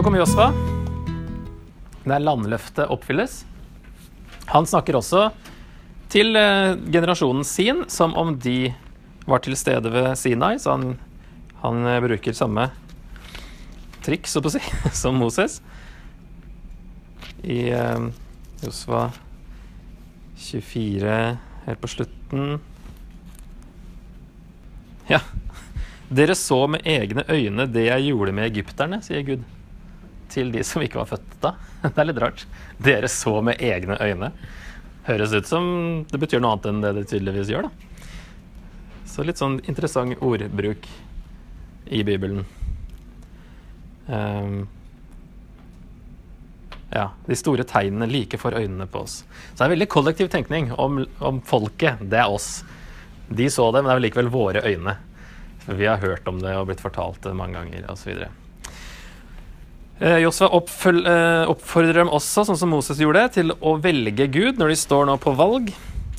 Så kommer Josva. Der landløftet oppfylles. Han snakker også til eh, generasjonen sin som om de var til stede ved Sinai, så han, han eh, bruker samme trikk, så på å si, som Moses. I eh, Josva 24, helt på slutten Ja. Dere så med egne øyne det jeg gjorde med egypterne, sier Gud. Til de som ikke var født da. Det er litt rart. Dere så med egne øyne. Høres ut som det betyr noe annet enn det det tydeligvis gjør, da. Så litt sånn interessant ordbruk i Bibelen. Um, ja, de store tegnene like for øynene på oss. Så det er veldig kollektiv tenkning om, om folket. Det er oss. De så det, men det er likevel våre øyne. Vi har hørt om det og blitt fortalt det mange ganger osv. Eh, Josfa eh, oppfordrer dem også, sånn som Moses gjorde, til å velge Gud når de står nå på valg.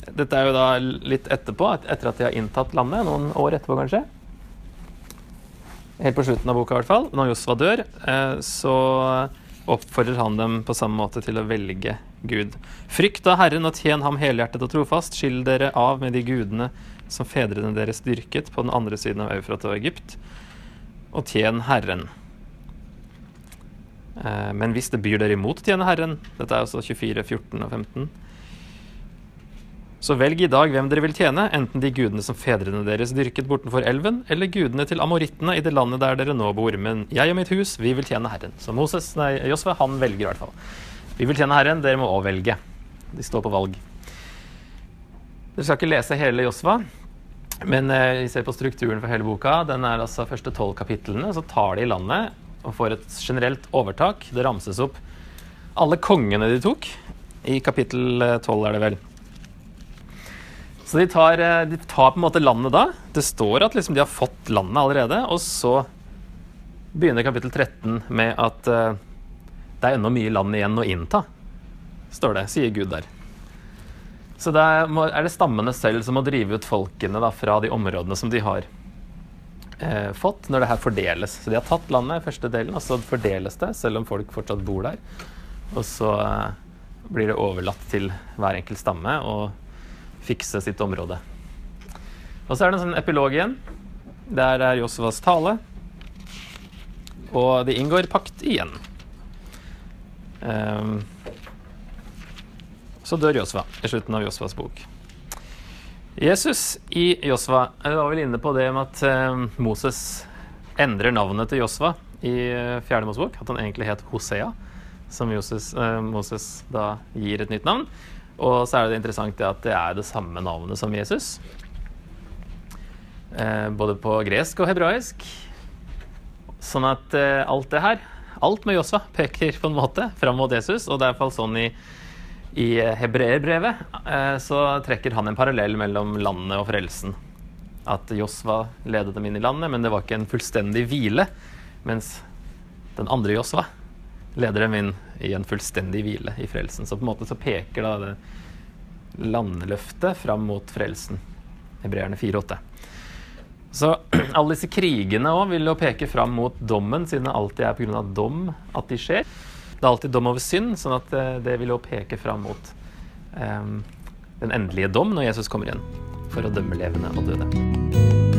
Dette er jo da litt etterpå, etter at de har inntatt landet. Noen år etterpå, kanskje. Helt på slutten av boka, i hvert fall. Når Josfa dør, eh, så oppfordrer han dem på samme måte til å velge Gud. Frykt da Herren og tjen ham helhjertet og trofast. Skill dere av med de gudene som fedrene deres dyrket på den andre siden av Eufrat og Egypt, og tjen Herren. Eh, men hvis det byr dere imot å tjene Herren, dette er altså 24, 14 og 15, så velg i dag hvem dere vil tjene, enten de gudene som fedrene deres dyrket bortenfor elven, eller gudene til amorittene i det landet der dere nå bor. Men jeg og mitt hus, vi vil tjene Herren. Så Moses, nei, Josve, han velger i hvert fall. Vi vil tjene Herren, dere må òg velge. De står på valg. Dere skal ikke lese hele Josva, men eh, vi ser på strukturen for hele boka. Den er altså første tolv kapitlene. Så tar de landet og får et generelt overtak. Det ramses opp alle kongene de tok. I kapittel eh, tolv, er det vel. Så de tar, eh, de tar, på en måte landet da. Det står at liksom de har fått landet allerede. Og så begynner kapittel 13 med at uh, det er ennå mye land igjen å innta. Står det, sier Gud der. Så det er det stammene selv som må drive ut folkene da, fra de områdene som de har eh, fått, når det her fordeles. Så de har tatt landet, første delen, og så fordeles det, selv om folk fortsatt bor der. Og så eh, blir det overlatt til hver enkelt stamme å fikse sitt område. Og så er det en sånn epilog igjen. Der er Josvas tale. Og de inngår pakt igjen. Um, så dør Josva i slutten av Josvas bok. Jesus i Josva Jeg var vel inne på det med at eh, Moses endrer navnet til Josva i eh, Fjerde Mosebok. At han egentlig het Hosea, som Joses, eh, Moses da gir et nytt navn. Og så er det interessant det at det er det samme navnet som Jesus. Både på gresk og hebraisk. Sånn at alt det her, alt med Josva, peker på en måte fram mot Jesus. Og det er iallfall sånn i i hebreerbrevet eh, så trekker han en parallell mellom landet og frelsen. At Josva ledet dem inn i landet, men det var ikke en fullstendig hvile. Mens den andre Josva leder dem inn i en fullstendig hvile i frelsen. Så på en måte så peker da det landløftet fram mot frelsen. Hebreerne 4,8. Så alle disse krigene òg vil jo peke fram mot dommen, siden det alltid er pga. dom at de skjer. Det er alltid dom over synd, sånn at eh, det vil jo peke fram mot um, den endelige dom når Jesus kommer igjen for å dømme levende og døde.